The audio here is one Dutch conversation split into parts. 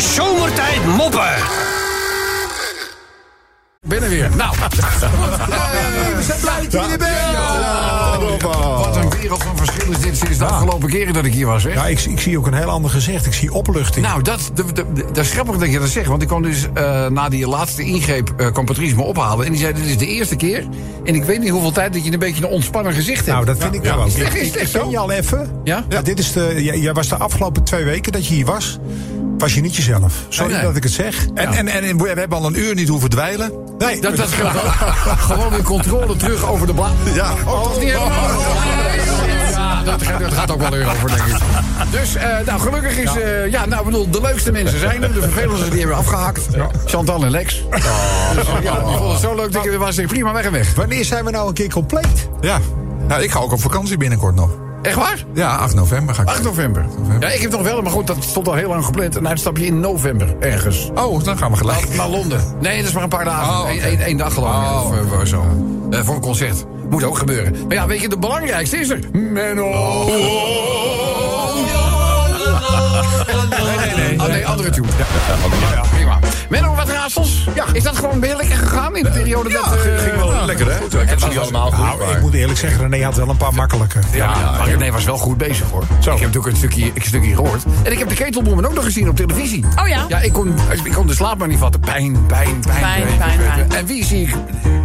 Zomertijd moppen. Binnen weer. Nou. We zijn blij dat je er bent. Wat een wereld van verschil is dit sinds de afgelopen keren dat ik hier was. Hè? Ja, ik, ik zie ook een heel ander gezicht. Ik zie opluchting. Nou, dat, dat, dat, dat is grappig dat je dat zegt. Want ik kwam dus eh, na die laatste ingreep, eh kwam Patrice me ophalen. En die zei, dit is de eerste keer. En ik weet niet hoeveel tijd dat je een beetje een ontspannen gezicht hebt. Nou, dat vind ik ja, wel. Is het echt, Ik- is het ik echt ken zo? je al even. Ja? dit is de, jij, jij was de afgelopen twee weken dat je hier was. Was je niet jezelf. Sorry Nee. dat ik het zeg. En, en, en we hebben al een uur niet hoeven dweilen. Nee, Dat, dat geldt ook. Gewoon weer controle terug over de blaad. Ja. Oh, helemaal. Ja, dat, gaat- dat gaat ook wel weer over, denk ik. Dus, eh, nou, gelukkig is... eh, ja, nou, ik bedoel, de leukste mensen zijn er. De vervelendste die hebben we afgehakt. Chantal en Lex. Dus, eh, ja, die vonden het zo leuk dat ik weer was. Prima, weg en weg. Wanneer zijn we nou een keer compleet? Ja. Nou, ik ga ook op vakantie binnenkort nog. Echt waar? Ja, 8 november ga ik. 8 november. Ja, ik heb nog wel, maar goed, dat stond al heel lang gepland. Een uitstapje in november, ergens. Oh, dan gaan we gelijk. Naar Londen. Nee, dat is maar een paar dagen. Oh, oké. Eén dag geloof ik. Oh, of, eh, zo. Eh, voor een concert. Moet ook gebeuren. Maar ja, weet je, de belangrijkste is er. Menno. Nee, nee, nee. Oh, nee, andere tune. Ja, prima. Menno, Ja. Is dat gewoon weer lekker gegaan in de periode dat... eh, ging wel lekker, hè? Ik ze niet allemaal goed. Nou, ik moet eerlijk zeggen, René had wel een paar makkelijke. Ja, maar René was wel goed bezig hoor. Ik heb natuurlijk een stukje, een stukje gehoord. En ik heb de ketelboemen ook nog gezien op televisie. Oh ja? Ja, ik kon, ik kon de slaap maar niet vatten. Pijn, pijn, pijn. Pijn, pijn, pijn. En wie zie ik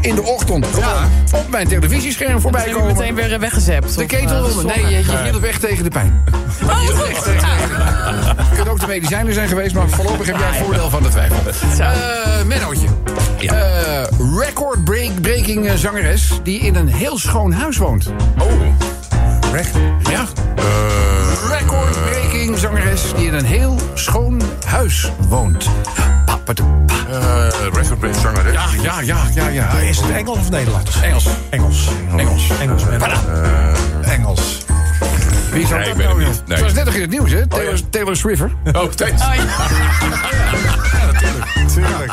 in de ochtend gewoon op mijn televisiescherm voorbij komen? meteen weer weggezept? De ketelbomen. eh, Nee, je, je hield weg tegen de pijn. Oh, Je weg tegen de pijn. Het kunnen ook de medicijnen zijn geweest, maar voorlopig heb jij het voordeel van de twijfel. Eh Mennootje. Eh, Record-breaking eh, zangeres die in een heel schoon huis woont. Oh. Ja. Record-breaking zangeres die in een heel schoon huis woont. Papadoepa. Record zanger, hè? Ja, ja, ja, ja, ja. Is het Engels of Nederlands? Engels. Engels. Engels. Engels. Menno. Engels. Wie zou Nee, dat ik nou het doen? niet. Nee. Het was net nog in het nieuws, hè? Taylor, Taylor Swiffer. Oh, steeds. Tuurlijk.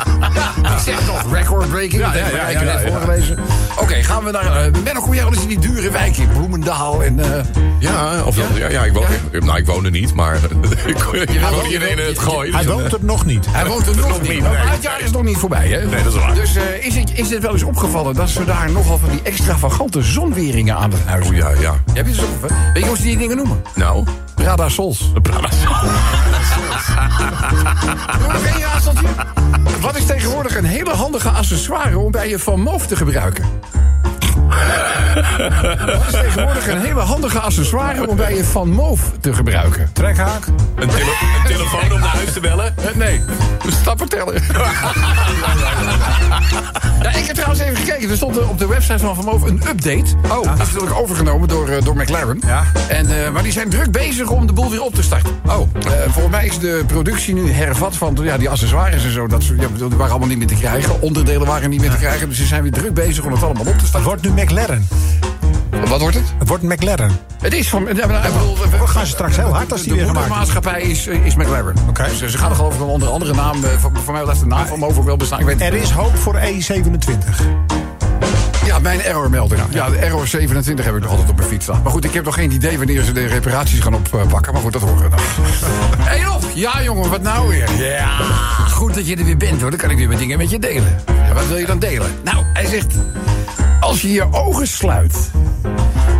Ik zeg toch, record-breaking. Ja, dat ja, hebben we ja, eigenlijk ja, net ja. voorgelezen. Oké, gaan we naar... Uh, Menno, jij wel eens in die dure wijk in Bloemendaal en... eh, Ja, of ja? Ja, ik woon, nou, ik woon er niet, maar ik woon hier in het gooi. Hij woont er nog niet. Hij woont er nog niet. het jaar is nog niet voorbij, hè? Nee, dat is waar. Dus eh, is, het, is het wel eens opgevallen dat ze daar nogal van die extravagante zonweringen aan het huis Oh, ja, ja. Heb je op, hè? Weet je hoe ze die dingen noemen? Nou, Prada Sols. Prada. Doe nog één raadseltje. Wat is tegenwoordig een hele handige accessoire om bij je Van Moof te gebruiken? Wat is tegenwoordig een hele handige accessoire om bij je Van Moof te gebruiken? Trekhaak. Een, tele een telefoon om naar huis te bellen. Eh, Nee, een stappenteller. ja, ik heb trouwens even gekeken. Er stond eh, op de website van Van Moof een update. Oh. Dat is natuurlijk overgenomen door, eh, door McLaren. Ja. En, eh, maar die zijn druk bezig om de boel weer op te starten. Oh. volgens mij is de productie nu hervat van ja, die accessoires en zo. Dat, ja, die waren allemaal niet meer te krijgen. Onderdelen waren niet meer te krijgen. Dus ze zijn weer druk bezig om het allemaal op te starten. wordt nu McLaren. Wat wordt het? Het wordt McLaren. Het is van... Ik bedoel, we We gaan straks heel hard als die de weer gemaakt wordt. moedermaatschappij is, eh, is McLaren. Oké. Dus eh, ze gaan er geloof ik onder andere naam. eh, Voor, voor mij was de naam van ook wel bestaan. Ik weet Er is hoop voor E27. Ja, mijn error-melder. Ja, de error 27 heb ik nog altijd op mijn fiets staan. Maar goed, ik heb nog geen idee wanneer ze de reparaties gaan oppakken. Maar goed, dat horen we dan. Hé hey, Rob. Ja, jongen, wat nou weer? Ja, goed dat je er weer bent, hoor. Dan kan ik weer wat dingen met je delen. Ja, wat wil je dan delen? Nou, hij zegt... Als je je ogen sluit...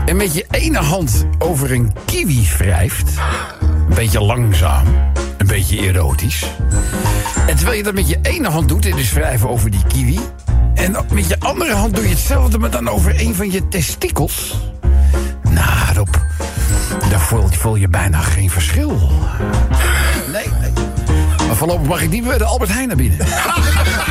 en met je ene hand over een kiwi wrijft... een beetje langzaam, een beetje erotisch... en terwijl je dat met je ene hand doet... en dus wrijven over die kiwi... en met je andere hand doe je hetzelfde... maar dan over een van je testikels... Nou, Rob, daar voel, je bijna geen verschil. Nee, nee. Maar voorlopig mag ik niet bij de Albert Heijn naar binnen.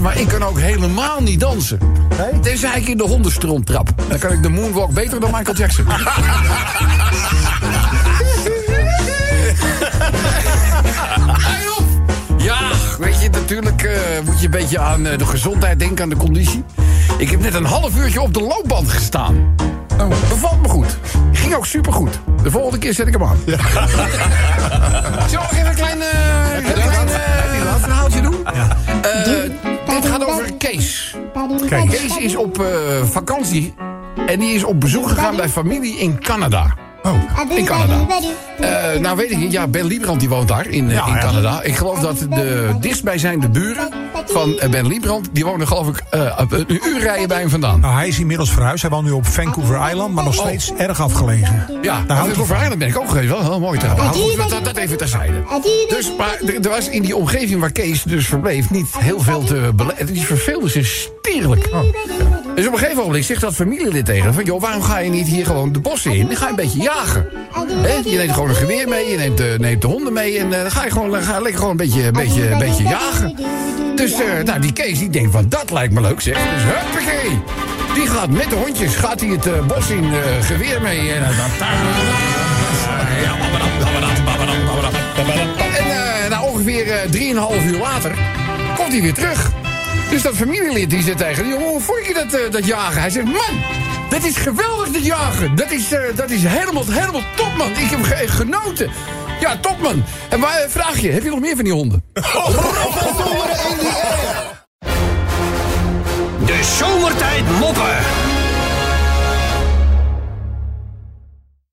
maar ik kan ook helemaal niet dansen. Nee? Tenzij ik in de hondenstront trap. Dan kan ik de moonwalk beter dan Michael Jackson. Hey! Ja, weet je, natuurlijk eh, moet je een beetje aan eh, de gezondheid denken, aan de conditie. Ik heb net een half uurtje op de loopband gestaan. Oh. Bevalt me goed. Ging ook supergoed. De volgende keer zet ik hem aan. Zal ik even een klein, eh, een klein verhaaltje doen? Kijk. Kees is op eh, vakantie En die is op bezoek gegaan bij familie in Canada. Oh. In Canada. Eh, nou weet ik niet, ja, Ben Liebrand die woont daar in, eh, Ja, in. Canada. Ik geloof dat de dichtstbijzijnde buren van eh, Ben Liebrand... die wonen geloof ik eh, op een uur rijden bij hem vandaan. Nou, hij is inmiddels verhuisd. Hij woont nu op Vancouver Island, maar nog steeds erg afgelegen. Ja, Daar over Island ben ik ook geweest. Wel heel mooi trouwens. Goed, dat, dat even terzijde. Dus, maar er, er was in die omgeving waar Kees dus verbleef... niet heel veel te beleven. Die verveelde zich stierlijk. Dus op een gegeven moment zegt dat familielid tegen hem... van, joh, waarom ga je niet hier gewoon de bossen in? Dan ga je een beetje jagen. Je neemt gewoon een geweer mee, je neemt, eh, neemt de honden mee... en eh, dan ga je gewoon, ga lekker gewoon een beetje, beetje, een beetje jagen. Dus eh, nou, die Kees die denkt, van, dat lijkt me leuk, zeg. Dus huppakee. Die gaat met de hondjes, gaat hij het eh, bos in, eh, geweer mee... en, en nou, ongeveer eh, 3,5 uur later komt hij weer terug. Dus dat familielid die zit tegen die jongen, hoe vond je dat, dat jagen? Hij zegt, man, dat is geweldig dat jagen. Dat is, dat is helemaal, helemaal top, man. Ik heb ge- genoten. Ja, top, man. En maar, eh, vraag je, heb je nog meer van die honden? De zomertijd moppen.